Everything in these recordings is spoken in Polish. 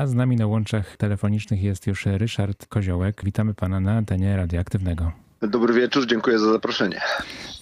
a z nami na łączach telefonicznych jest już Ryszard Koziołek. Witamy pana na antenie radioaktywnego. Dobry wieczór, dziękuję za zaproszenie.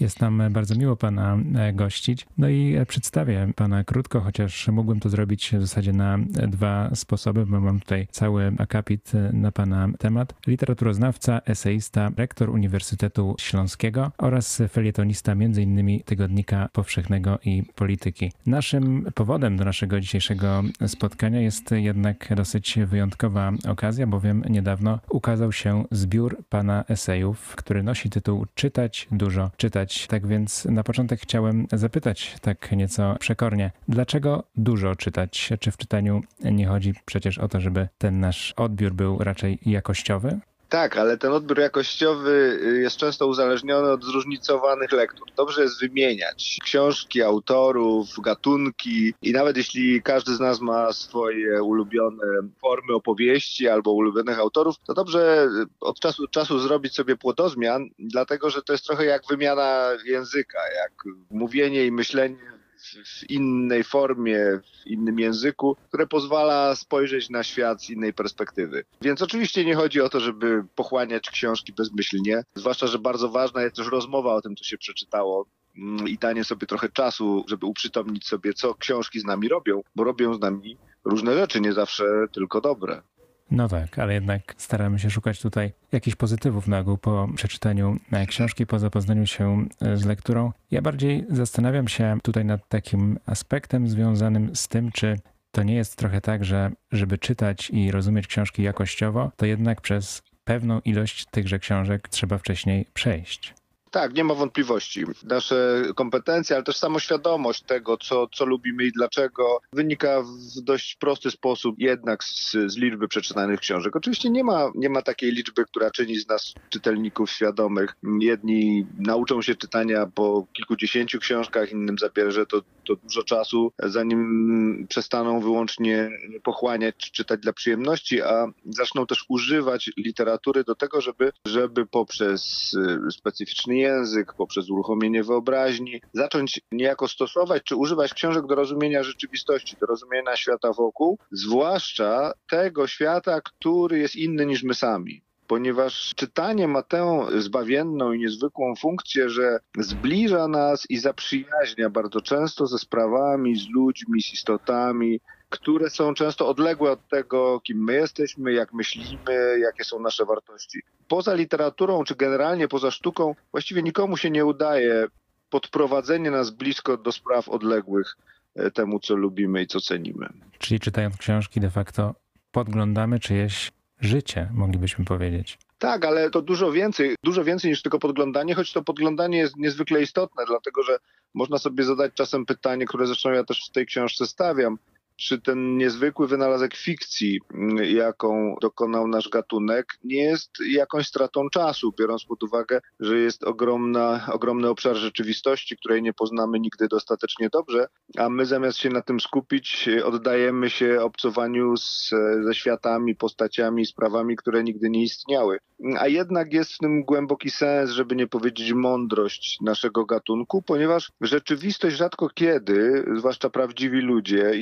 Jest nam bardzo miło Pana e, gościć. No i e, przedstawię Pana krótko, chociaż mógłbym to zrobić w zasadzie na dwa sposoby, bo mam tutaj cały akapit e, na Pana temat. Literaturoznawca, eseista, rektor Uniwersytetu Śląskiego oraz felietonista m.in. Tygodnika Powszechnego i Polityki. Naszym powodem do naszego dzisiejszego spotkania jest jednak dosyć wyjątkowa okazja, bowiem niedawno ukazał się zbiór Pana esejów, który nosi tytuł Czytać dużo, czytać. Tak więc na początek chciałem zapytać tak nieco przekornie, dlaczego dużo czytać? Czy w czytaniu nie chodzi przecież o to, żeby ten nasz odbiór był raczej jakościowy? Tak, ale ten odbiór jakościowy y, jest często uzależniony od zróżnicowanych lektur. Dobrze jest wymieniać książki, autorów, gatunki i nawet jeśli każdy z nas ma swoje ulubione formy opowieści albo ulubionych autorów, to dobrze y, od czasu do czasu zrobić sobie płodozmian, dlatego że to jest trochę jak wymiana języka, jak mówienie i myślenie w innej formie, w innym języku, które pozwala spojrzeć na świat z innej perspektywy. Więc oczywiście nie chodzi o to, żeby pochłaniać książki bezmyślnie, zwłaszcza, że bardzo ważna jest też rozmowa o tym, co się przeczytało mm, i danie sobie trochę czasu, żeby uprzytomnić sobie, co książki z nami robią, bo robią z nami różne rzeczy, nie zawsze tylko dobre. No tak, ale jednak staramy się szukać tutaj jakichś pozytywów na ogół po przeczytaniu e, książki, po zapoznaniu się e, z lekturą. Ja bardziej zastanawiam się tutaj nad takim aspektem związanym z tym, czy to nie jest trochę tak, że żeby czytać i rozumieć książki jakościowo, to jednak przez pewną ilość tychże książek trzeba wcześniej przejść. Tak, nie ma wątpliwości. Nasze kompetencje, ale też samoświadomość tego, co, co lubimy i dlaczego, wynika w dość prosty sposób jednak z, z liczby przeczytanych książek. Oczywiście nie ma, nie ma takiej liczby, która czyni z nas czytelników świadomych. Jedni nauczą się czytania po kilkudziesięciu książkach, innym zabierze to, to dużo czasu, zanim przestaną wyłącznie pochłaniać czy czytać dla przyjemności, a zaczną też używać literatury do tego, żeby, żeby poprzez y, specyficzny język, poprzez uruchomienie wyobraźni, zacząć niejako stosować czy używać książek do rozumienia rzeczywistości, do rozumienia świata wokół, zwłaszcza tego świata, który jest inny niż my sami ponieważ czytanie ma tę zbawienną i niezwykłą funkcję, że zbliża nas i zaprzyjaźnia bardzo często ze sprawami, z ludźmi, z istotami, które są często odległe od tego, kim my jesteśmy, jak myślimy, jakie są nasze wartości. Poza literaturą, czy generalnie poza sztuką, właściwie nikomu się nie udaje podprowadzenie nas blisko do spraw odległych e, temu, co lubimy i co cenimy. Czyli czytając książki, de facto podglądamy czyjeś życie, moglibyśmy powiedzieć. Tak, ale to dużo więcej, dużo więcej niż tylko podglądanie, choć to podglądanie jest niezwykle istotne, dlatego że można sobie zadać czasem pytanie, które zresztą ja też w tej książce stawiam czy ten niezwykły wynalazek fikcji, mm, jaką dokonał nasz gatunek, nie jest jakąś stratą czasu, biorąc pod uwagę, że jest ogromna, ogromny obszar rzeczywistości, której nie poznamy nigdy dostatecznie dobrze, a my zamiast się na tym skupić, oddajemy się obcowaniu z, ze światami, postaciami, sprawami, które nigdy nie istniały. A jednak jest w tym głęboki sens, żeby nie powiedzieć mądrość naszego gatunku, ponieważ rzeczywistość rzadko kiedy, zwłaszcza prawdziwi ludzie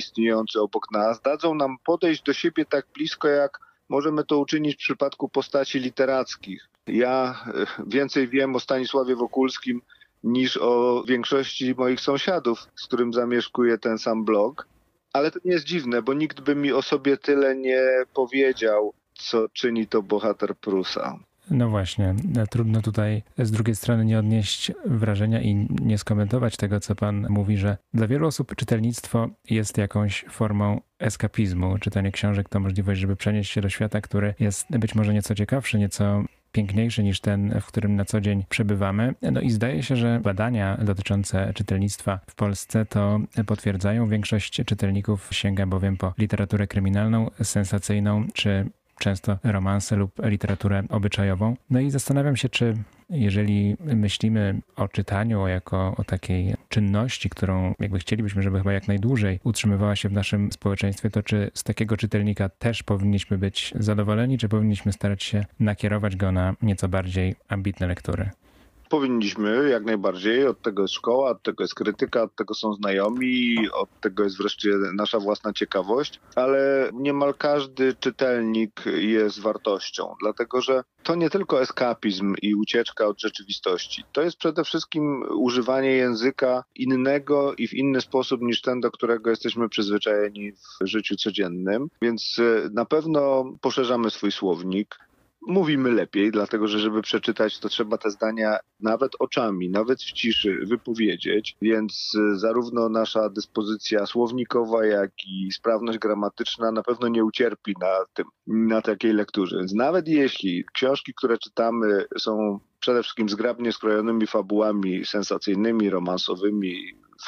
istniejący obok nas, dadzą nam podejść do siebie tak blisko, jak możemy to uczynić w przypadku postaci literackich. Ja e, więcej wiem o Stanisławie Wokulskim niż o większości moich sąsiadów, z którym zamieszkuję ten sam blog. Ale to nie jest dziwne, bo nikt by mi o sobie tyle nie powiedział, co czyni to bohater Prusa. No właśnie, trudno tutaj z drugiej strony nie odnieść wrażenia i nie skomentować tego, co pan mówi, że dla wielu osób czytelnictwo jest jakąś formą eskapizmu. Czytanie książek to możliwość, żeby przenieść się do świata, który jest być może nieco ciekawszy, nieco piękniejszy niż ten, w którym na co dzień przebywamy. No i zdaje się, że badania dotyczące czytelnictwa w Polsce to potwierdzają. Większość czytelników sięga bowiem po literaturę kryminalną, sensacyjną czy często romanse lub literaturę obyczajową. No i zastanawiam się, czy jeżeli myślimy o czytaniu jako o takiej czynności, którą jakby chcielibyśmy, żeby chyba jak najdłużej utrzymywała się w naszym społeczeństwie, to czy z takiego czytelnika też powinniśmy być zadowoleni, czy powinniśmy starać się nakierować go na nieco bardziej ambitne lektury? Powinniśmy jak najbardziej. Od tego jest szkoła, od tego jest krytyka, od tego są znajomi, od tego jest wreszcie nasza własna ciekawość, ale niemal każdy czytelnik jest wartością, dlatego że to nie tylko eskapizm i ucieczka od rzeczywistości. To jest przede wszystkim używanie języka innego i w inny sposób niż ten, do którego jesteśmy przyzwyczajeni w życiu codziennym. Więc e, na pewno poszerzamy swój słownik, mówimy lepiej, dlatego że żeby przeczytać, to trzeba te zdania nawet oczami, nawet w ciszy wypowiedzieć, więc y, zarówno nasza dyspozycja słownikowa, jak i sprawność gramatyczna na pewno nie ucierpi na tym, na takiej lekturze. Więc nawet jeśli książki, które czytamy są przede wszystkim zgrabnie skrojonymi fabułami sensacyjnymi, romansowymi,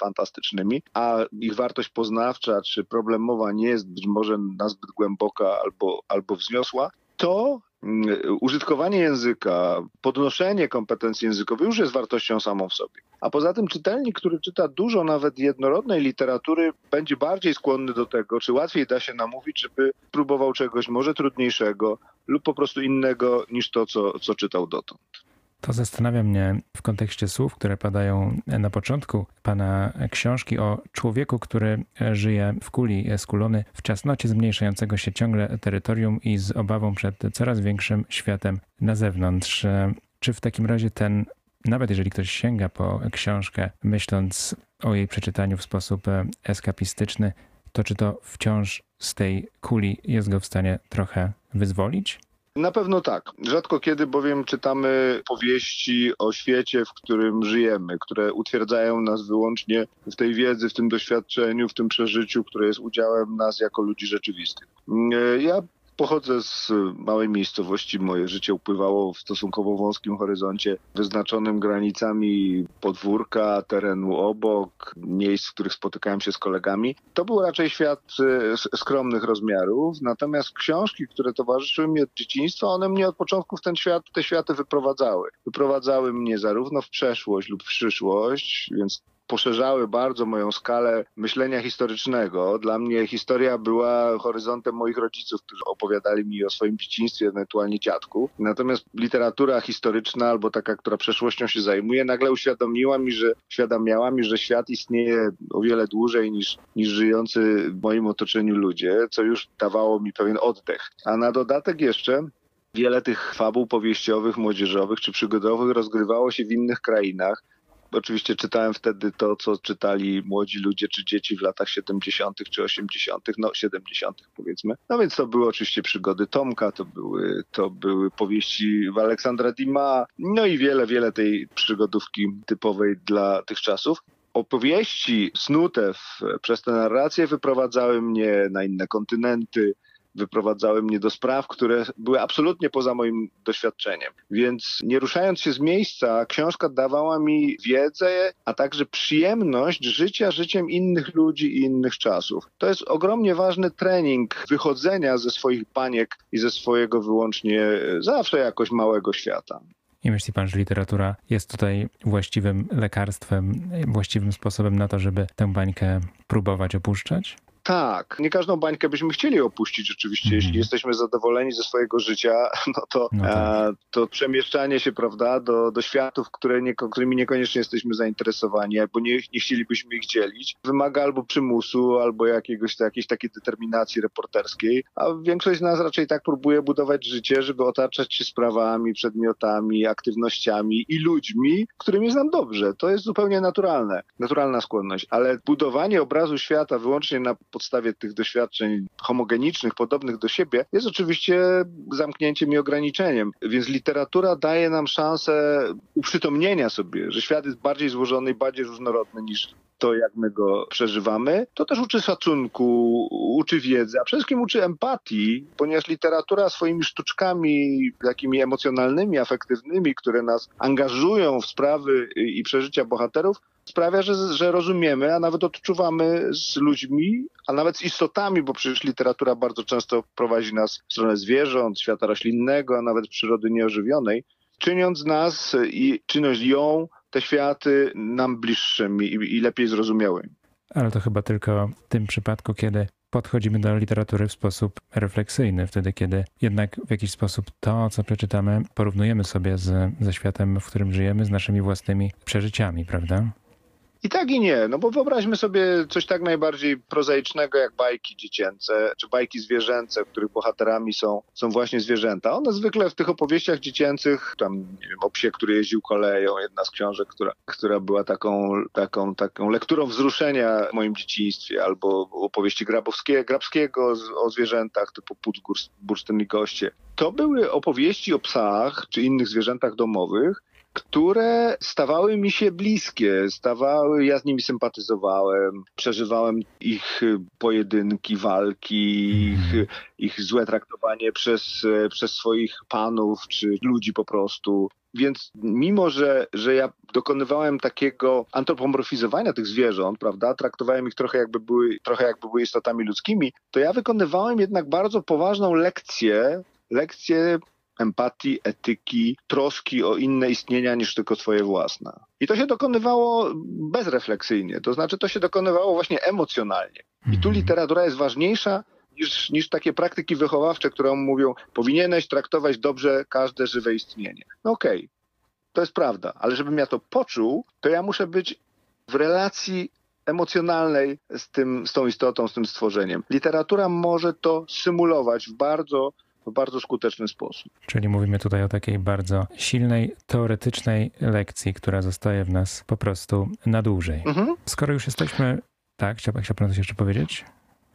fantastycznymi, a ich wartość poznawcza czy problemowa nie jest być może nazbyt głęboka albo, albo wzniosła, to użytkowanie języka, podnoszenie kompetencji językowych już jest wartością samą w sobie. A poza tym czytelnik, który czyta dużo nawet jednorodnej literatury, będzie bardziej skłonny do tego, czy łatwiej da się namówić, żeby próbował czegoś może trudniejszego lub po prostu innego niż to, co, co czytał dotąd. To zastanawia mnie w kontekście słów, które padają na początku pana książki o człowieku, który żyje w kuli skulony w ciasnocie zmniejszającego się ciągle terytorium i z obawą przed coraz większym światem na zewnątrz. Czy w takim razie ten, nawet jeżeli ktoś sięga po książkę, myśląc o jej przeczytaniu w sposób eskapistyczny, to czy to wciąż z tej kuli jest go w stanie trochę wyzwolić? Na pewno tak. Rzadko kiedy bowiem czytamy powieści o świecie, w którym żyjemy, które utwierdzają nas wyłącznie w tej wiedzy, w tym doświadczeniu, w tym przeżyciu, które jest udziałem nas jako ludzi rzeczywistych. Ja Pochodzę z małej miejscowości. Moje życie upływało w stosunkowo wąskim horyzoncie, wyznaczonym granicami podwórka, terenu obok, miejsc, w których spotykałem się z kolegami. To był raczej świat e, skromnych rozmiarów, natomiast książki, które towarzyszyły mi od dzieciństwa, one mnie od początku w ten świat, te światy wyprowadzały. Wyprowadzały mnie zarówno w przeszłość lub w przyszłość, więc poszerzały bardzo moją skalę myślenia historycznego. Dla mnie historia była horyzontem moich rodziców, którzy opowiadali mi o swoim dzieciństwie, ewentualnie dziadku. Natomiast literatura historyczna albo taka, która przeszłością się zajmuje, nagle uświadomiła mi, że uświadamiała mi, że świat istnieje o wiele dłużej niż, niż żyjący w moim otoczeniu ludzie, co już dawało mi pewien oddech. A na dodatek jeszcze wiele tych fabuł powieściowych, młodzieżowych czy przygodowych rozgrywało się w innych krainach Oczywiście czytałem wtedy to, co czytali młodzi ludzie czy dzieci w latach 70. czy 80., no 70. powiedzmy. No więc to były oczywiście przygody Tomka, to były, to były powieści Aleksandra Dima, no i wiele, wiele tej przygodówki typowej dla tych czasów opowieści snute w, przez tę narrację wyprowadzały mnie na inne kontynenty, wyprowadzały mnie do spraw, które były absolutnie poza moim doświadczeniem. Więc nie ruszając się z miejsca, książka dawała mi wiedzę, a także przyjemność życia życiem innych ludzi i innych czasów. To jest ogromnie ważny trening wychodzenia ze swoich baniek i ze swojego wyłącznie zawsze jakoś małego świata. I myśli pan, że literatura jest tutaj właściwym lekarstwem, właściwym sposobem na to, żeby tę bańkę próbować opuszczać? Tak, nie każdą bańkę byśmy chcieli opuścić rzeczywiście. Jeśli mhm. jesteśmy zadowoleni ze swojego życia, no to, no tak. a, to przemieszczanie się, prawda, do, do światów, które nie, którymi niekoniecznie jesteśmy zainteresowani, albo nie, nie chcielibyśmy ich dzielić, wymaga albo przymusu, albo jakiegoś, jakiejś takiej determinacji reporterskiej, a większość z nas raczej tak próbuje budować życie, żeby otaczać się sprawami, przedmiotami, aktywnościami i ludźmi, którymi znam dobrze. To jest zupełnie naturalne, naturalna skłonność, ale budowanie obrazu świata wyłącznie na podstawie tych doświadczeń homogenicznych, podobnych do siebie, jest oczywiście zamknięciem i ograniczeniem. Więc literatura daje nam szansę uprzytomnienia sobie, że świat jest bardziej złożony i bardziej różnorodny niż to, jak my go przeżywamy, to też uczy szacunku, uczy wiedzy, a przede wszystkim uczy empatii, ponieważ literatura swoimi sztuczkami, takimi emocjonalnymi, afektywnymi, które nas angażują w sprawy i przeżycia bohaterów, sprawia, że, że rozumiemy, a nawet odczuwamy z ludźmi, a nawet z istotami, bo przecież literatura bardzo często prowadzi nas w stronę zwierząt, świata roślinnego, a nawet przyrody nieożywionej, czyniąc nas i czyniąc ją te światy nam bliższymi i, i lepiej zrozumiałymi. Ale to chyba tylko w tym przypadku, kiedy podchodzimy do literatury w sposób refleksyjny, wtedy kiedy jednak w jakiś sposób to, co przeczytamy, porównujemy sobie z, ze światem, w którym żyjemy, z naszymi własnymi przeżyciami, prawda? I tak i nie, no bo wyobraźmy sobie coś tak najbardziej prozaicznego jak bajki dziecięce, czy bajki zwierzęce, których bohaterami są, są właśnie zwierzęta. One zwykle w tych opowieściach dziecięcych, tam nie wiem, o psie, który jeździł koleją, jedna z książek, która, która była taką, taką, taką lekturą wzruszenia w moim dzieciństwie, albo opowieści Grabowskiego, Grabskiego o zwierzętach typu Puc Bursztyn i Goście. To były opowieści o psach czy innych zwierzętach domowych, które stawały mi się bliskie, stawały, ja z nimi sympatyzowałem, przeżywałem ich pojedynki, walki, ich, mhm. ich złe traktowanie przez, przez swoich panów czy ludzi po prostu. Więc mimo, że, że ja dokonywałem takiego antropomorfizowania tych zwierząt, prawda, traktowałem ich trochę jakby były, trochę jakby były istotami ludzkimi, to ja wykonywałem jednak bardzo poważną lekcję, lekcję empatii, etyki, troski o inne istnienia niż tylko swoje własne. I to się dokonywało bezrefleksyjnie, to znaczy to się dokonywało właśnie emocjonalnie. I tu mhm. literatura jest ważniejsza niż, niż takie praktyki wychowawcze, które mówią, powinieneś traktować dobrze każde żywe istnienie. No okej, okay, to jest prawda, ale żebym ja to poczuł, to ja muszę być w relacji emocjonalnej z, tym, z tą istotą, z tym stworzeniem. Literatura może to symulować w bardzo w bardzo skuteczny sposób. Czyli mówimy tutaj o takiej bardzo silnej, teoretycznej lekcji, która zostaje w nas po prostu na dłużej. Mhm. Skoro już jesteśmy. Tak, chciałbym, chciałbym coś jeszcze powiedzieć?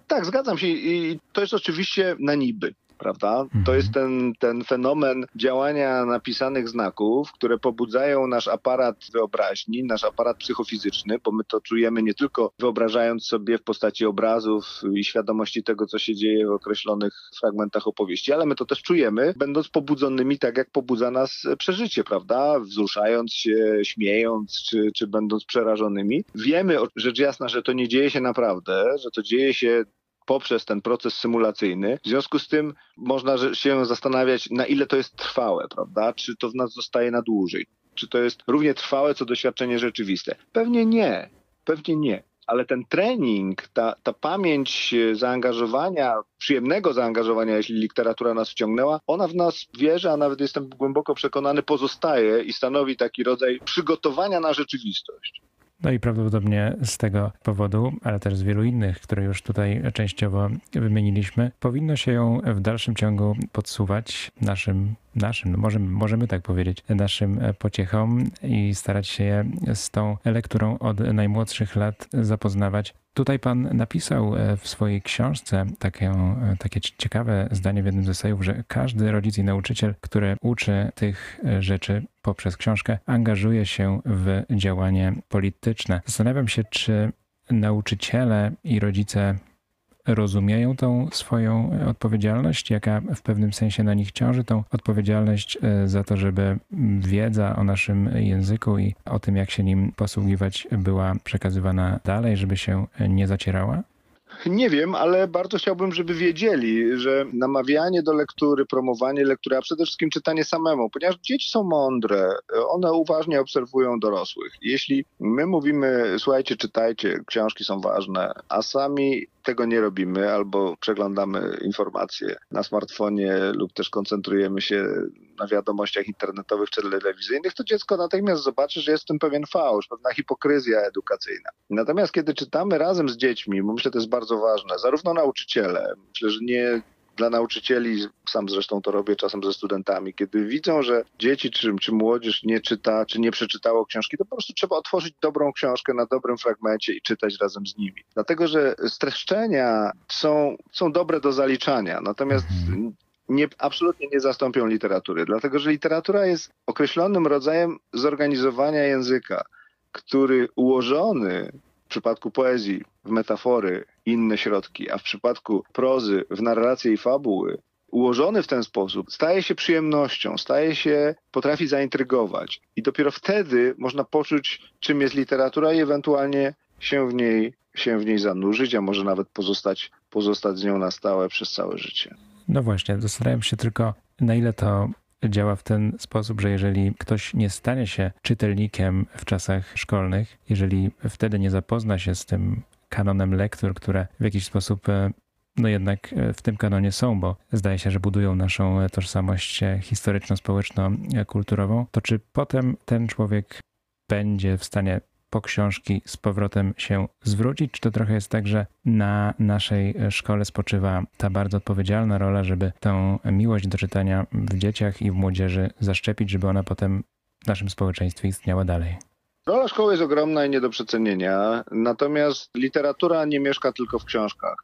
Tak, zgadzam się i to jest oczywiście na niby prawda? Mhm. To jest ten, ten fenomen działania napisanych znaków, które pobudzają nasz aparat wyobraźni, nasz aparat psychofizyczny, bo my to czujemy nie tylko wyobrażając sobie w postaci obrazów i świadomości tego, co się dzieje w określonych fragmentach opowieści, ale my to też czujemy, będąc pobudzonymi tak, jak pobudza nas przeżycie, prawda? Wzruszając się, śmiejąc, czy, czy będąc przerażonymi. Wiemy, rzecz jasna, że to nie dzieje się naprawdę, że to dzieje się poprzez ten proces symulacyjny. W związku z tym można się zastanawiać, na ile to jest trwałe, prawda? Czy to w nas zostaje na dłużej? Czy to jest równie trwałe, co doświadczenie rzeczywiste? Pewnie nie. Pewnie nie. Ale ten trening, ta, ta pamięć zaangażowania, przyjemnego zaangażowania, jeśli literatura nas wciągnęła, ona w nas wierzy, a nawet jestem głęboko przekonany, pozostaje i stanowi taki rodzaj przygotowania na rzeczywistość. No i prawdopodobnie z tego powodu, ale też z wielu innych, które już tutaj częściowo wymieniliśmy, powinno się ją w dalszym ciągu podsuwać naszym, naszym, no możemy, możemy tak powiedzieć, naszym pociechom i starać się z tą lekturą od najmłodszych lat zapoznawać. Tutaj pan napisał e, w swojej książce takie, e, takie ciekawe zdanie w jednym z esejów, że każdy rodzic i nauczyciel, który uczy tych e, rzeczy poprzez książkę, angażuje się w działanie polityczne. Zastanawiam się, czy nauczyciele i rodzice rozumieją tą swoją odpowiedzialność, jaka w pewnym sensie na nich ciąży, tą odpowiedzialność e, za to, żeby wiedza o naszym języku i o tym, jak się nim posługiwać, była przekazywana dalej, żeby się nie zacierała? Nie wiem, ale bardzo chciałbym, żeby wiedzieli, że namawianie do lektury, promowanie lektury, a przede wszystkim czytanie samemu, ponieważ dzieci są mądre, one uważnie obserwują dorosłych. Jeśli my mówimy, słuchajcie, czytajcie, książki są ważne, a sami tego nie robimy albo przeglądamy informacje na smartfonie lub też koncentrujemy się na wiadomościach internetowych czy telewizyjnych, to dziecko natychmiast zobaczy, że jest w tym pewien fałsz, pewna hipokryzja edukacyjna. Natomiast kiedy czytamy razem z dziećmi, bo myślę, że to jest bardzo ważne, zarówno nauczyciele, myślę, że nie dla nauczycieli, sam zresztą to robię czasem ze studentami, kiedy widzą, że dzieci czy, czy młodzież nie czyta, czy nie przeczytało książki, to po prostu trzeba otworzyć dobrą książkę na dobrym fragmencie i czytać razem z nimi. Dlatego, że streszczenia są, są dobre do zaliczania, natomiast mhm. nie, absolutnie nie zastąpią literatury, dlatego że literatura jest określonym rodzajem zorganizowania języka, który ułożony w przypadku poezji w metafory, inne środki, a w przypadku prozy w narrację i fabuły, ułożony w ten sposób, staje się przyjemnością, staje się, potrafi zaintrygować. I dopiero wtedy można poczuć, czym jest literatura i ewentualnie się w niej, się w niej zanurzyć, a może nawet pozostać, pozostać z nią na stałe przez całe życie. No właśnie, zastanawiam się tylko, na ile to działa w ten sposób, że jeżeli ktoś nie stanie się czytelnikiem w czasach szkolnych, jeżeli wtedy nie zapozna się z tym kanonem lektur, które w jakiś sposób e, no jednak w tym kanonie są, bo zdaje się, że budują naszą tożsamość historyczno-społeczno-kulturową, to czy potem ten człowiek będzie w stanie po książki z powrotem się zwrócić? Czy to trochę jest tak, że na naszej szkole spoczywa ta bardzo odpowiedzialna rola, żeby tę miłość do czytania w dzieciach i w młodzieży zaszczepić, żeby ona potem w naszym społeczeństwie istniała dalej? Rola szkoły jest ogromna i nie do przecenienia, natomiast literatura nie mieszka tylko w książkach.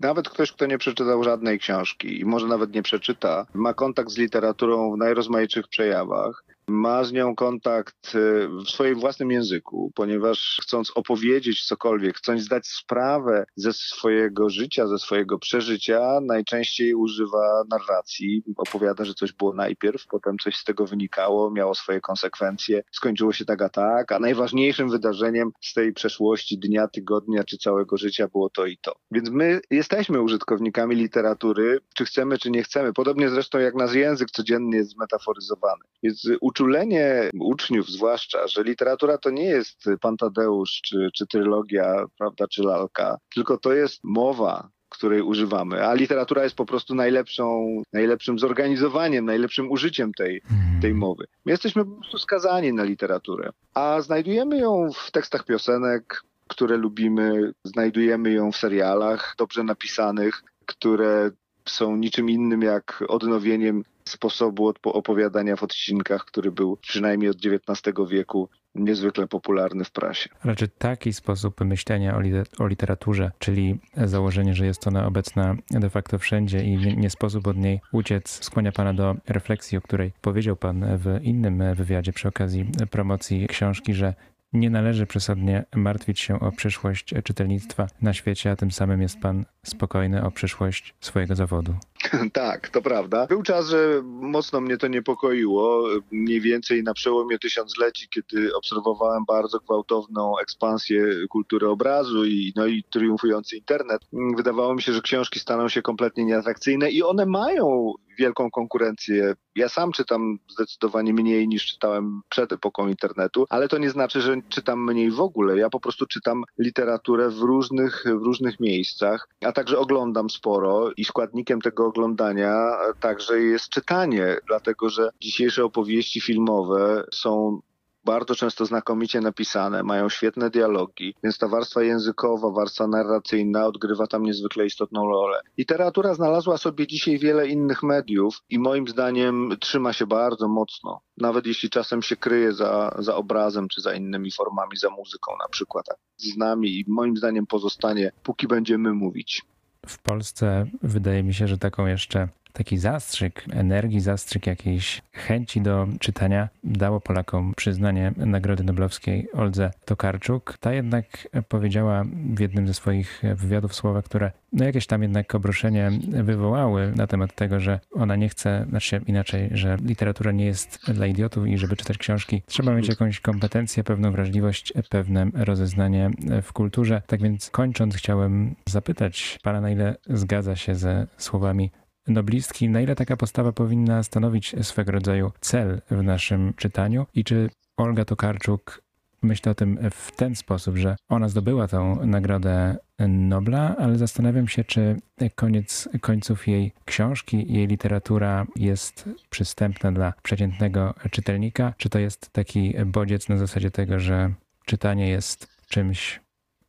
Nawet ktoś, kto nie przeczytał żadnej książki i może nawet nie przeczyta, ma kontakt z literaturą w najrozmaitszych przejawach ma z nią kontakt y, w swoim własnym języku, ponieważ chcąc opowiedzieć cokolwiek, chcąc zdać sprawę ze swojego życia, ze swojego przeżycia, najczęściej używa narracji. Opowiada, że coś było najpierw, potem coś z tego wynikało, miało swoje konsekwencje, skończyło się tak a tak, a najważniejszym wydarzeniem z tej przeszłości dnia, tygodnia czy całego życia było to i to. Więc my jesteśmy użytkownikami literatury, czy chcemy, czy nie chcemy. Podobnie zresztą jak nasz język codziennie jest zmetaforyzowany. Więc uczulenie uczniów zwłaszcza, że literatura to nie jest Pan Tadeusz czy, czy trylogia, prawda, czy lalka, tylko to jest mowa, której używamy, a literatura jest po prostu najlepszą, najlepszym zorganizowaniem, najlepszym użyciem tej, mhm. tej mowy. My jesteśmy po prostu skazani na literaturę, a znajdujemy ją w tekstach piosenek, które lubimy, znajdujemy ją w serialach dobrze napisanych, które są niczym innym jak odnowieniem sposobu opowiadania w odcinkach, który był przynajmniej od XIX wieku niezwykle popularny w prasie. Ale czy taki sposób myślenia o, o, literaturze, czyli założenie, że jest ona obecna de facto wszędzie i nie, nie, sposób od niej uciec, skłania Pana do refleksji, o której powiedział Pan w innym wywiadzie przy okazji promocji książki, że nie należy przesadnie martwić się o przyszłość czytelnictwa na świecie, a tym samym jest pan spokojny o przyszłość swojego zawodu. Tak, to prawda. Był czas, że mocno mnie to niepokoiło. Mniej więcej na przełomie tysiącleci, kiedy obserwowałem bardzo gwałtowną ekspansję kultury obrazu i, no i triumfujący internet, wydawało mi się, że książki staną się kompletnie nieatrakcyjne i one mają wielką konkurencję. Ja sam czytam zdecydowanie mniej niż czytałem przed epoką internetu, ale to nie znaczy, że czytam mniej w ogóle. Ja po prostu czytam literaturę w różnych, w różnych miejscach, a także oglądam sporo i składnikiem tego oglądania także jest czytanie, dlatego że dzisiejsze opowieści filmowe są bardzo często znakomicie napisane, mają świetne dialogi, więc ta warstwa językowa, warstwa narracyjna odgrywa tam niezwykle istotną rolę. Literatura znalazła sobie dzisiaj wiele innych mediów i moim zdaniem trzyma się bardzo mocno, nawet jeśli czasem się kryje za, za obrazem czy za innymi formami, za muzyką na przykład. Z nami i moim zdaniem pozostanie, póki będziemy mówić. W Polsce wydaje mi się, że taką jeszcze taki zastrzyk energii, zastrzyk jakiejś chęci do czytania dało Polakom przyznanie Nagrody Noblowskiej Oldze Tokarczuk. Ta jednak powiedziała w jednym ze swoich wywiadów słowa, które no jakieś tam jednak obruszenie wywołały na temat tego, że ona nie chce, znaczy inaczej, że literatura nie jest dla idiotów i żeby czytać książki trzeba mieć jakąś kompetencję, pewną wrażliwość, pewne rozeznanie w kulturze. Tak więc kończąc chciałem zapytać pana, na ile zgadza się ze słowami noblistki, na ile taka postawa powinna stanowić swego rodzaju cel w naszym czytaniu i czy Olga Tokarczuk myślę o tym w ten sposób, że ona zdobyła tą nagrodę Nobla, ale zastanawiam się, czy koniec końców jej książki, jej literatura jest przystępna dla przeciętnego czytelnika, czy to jest taki bodziec na zasadzie tego, że czytanie jest czymś,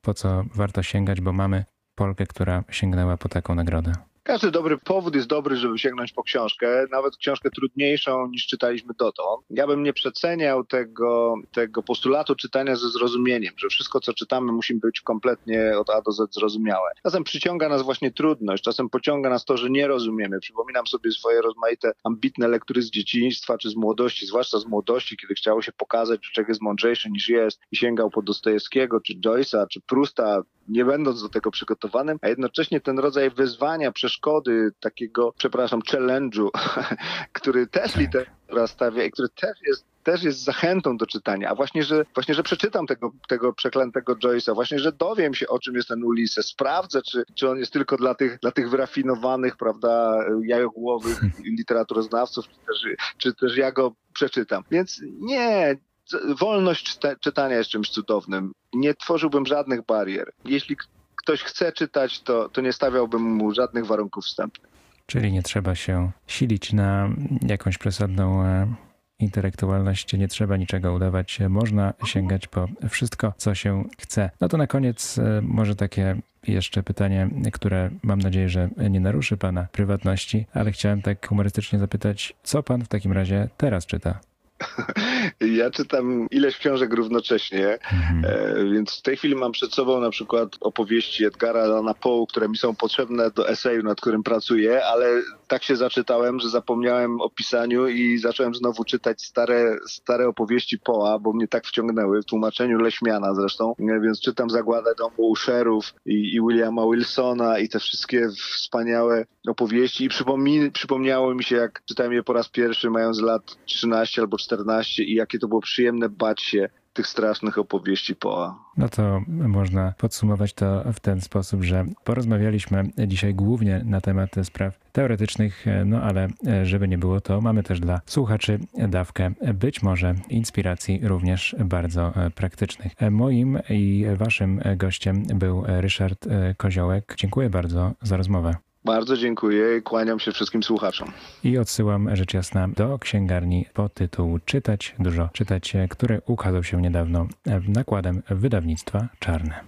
po co warto sięgać, bo mamy Polkę, która sięgnęła po taką nagrodę. Każdy dobry powód jest dobry, żeby sięgnąć po książkę, nawet książkę trudniejszą niż czytaliśmy dotąd. Ja bym nie przeceniał tego, tego postulatu czytania ze zrozumieniem, że wszystko, co czytamy, musi być kompletnie od A do Z zrozumiałe. Czasem przyciąga nas właśnie trudność, czasem pociąga nas to, że nie rozumiemy. Przypominam sobie swoje rozmaite, ambitne lektury z dzieciństwa czy z młodości, zwłaszcza z młodości, kiedy chciało się pokazać, że człowiek jest mądrzejszy niż jest i sięgał po Dostojewskiego, czy Joyce'a, czy Prusta, nie będąc do tego przygotowanym, a jednocześnie ten rodzaj wyzwania, przeszkody, takiego, przepraszam, challenge'u, który też tak. literatura stawia i który też jest też jest zachętą do czytania, a właśnie, że, właśnie, że przeczytam tego, tego przeklętego Joyce'a, właśnie, że dowiem się, o czym jest ten Ulises, sprawdzę, czy, czy on jest tylko dla tych, dla tych wyrafinowanych, prawda, jajogłowych literaturoznawców, czy też, czy też ja go przeczytam. Więc nie, wolność czytania jest czymś cudownym. Nie tworzyłbym żadnych barier. Jeśli ktoś chce czytać, to, to nie stawiałbym mu żadnych warunków wstępnych. Czyli nie trzeba się silić na jakąś przesadną e, intelektualność, nie trzeba niczego udawać, można sięgać po wszystko, co się chce. No to na koniec e, może takie jeszcze pytanie, które mam nadzieję, że nie naruszy Pana prywatności, ale chciałem tak humorystycznie zapytać, co Pan w takim razie teraz czyta? Ja czytam ileś książek równocześnie, Mhm. e, więc w tej chwili mam przed sobą na przykład opowieści Edgara Allana Poe, które mi są potrzebne do eseju, nad którym pracuję, ale tak się zaczytałem, że zapomniałem o pisaniu i zacząłem znowu czytać stare, stare opowieści Poa, bo mnie tak wciągnęły, w tłumaczeniu Leśmiana zresztą, e, więc czytam Zagładę domu Usherów i, i Williama Wilsona i te wszystkie wspaniałe opowieści i przypomni, przypomniało mi się, jak czytałem je po raz pierwszy, mając lat 13 albo 14 i jakie to było przyjemne bać się tych strasznych opowieści. No to można podsumować to w ten sposób, że porozmawialiśmy dzisiaj głównie na temat spraw teoretycznych, no ale żeby nie było to, mamy też dla słuchaczy dawkę być może inspiracji również bardzo praktycznych. Moim i waszym gościem był Ryszard Koziołek. Dziękuję bardzo za rozmowę. Bardzo dziękuję i kłaniam się wszystkim słuchaczom. I odsyłam rzecz jasna do księgarni pod tytuł Czytać dużo, czytać, który ukazał się niedawno nakładem wydawnictwa Czarne.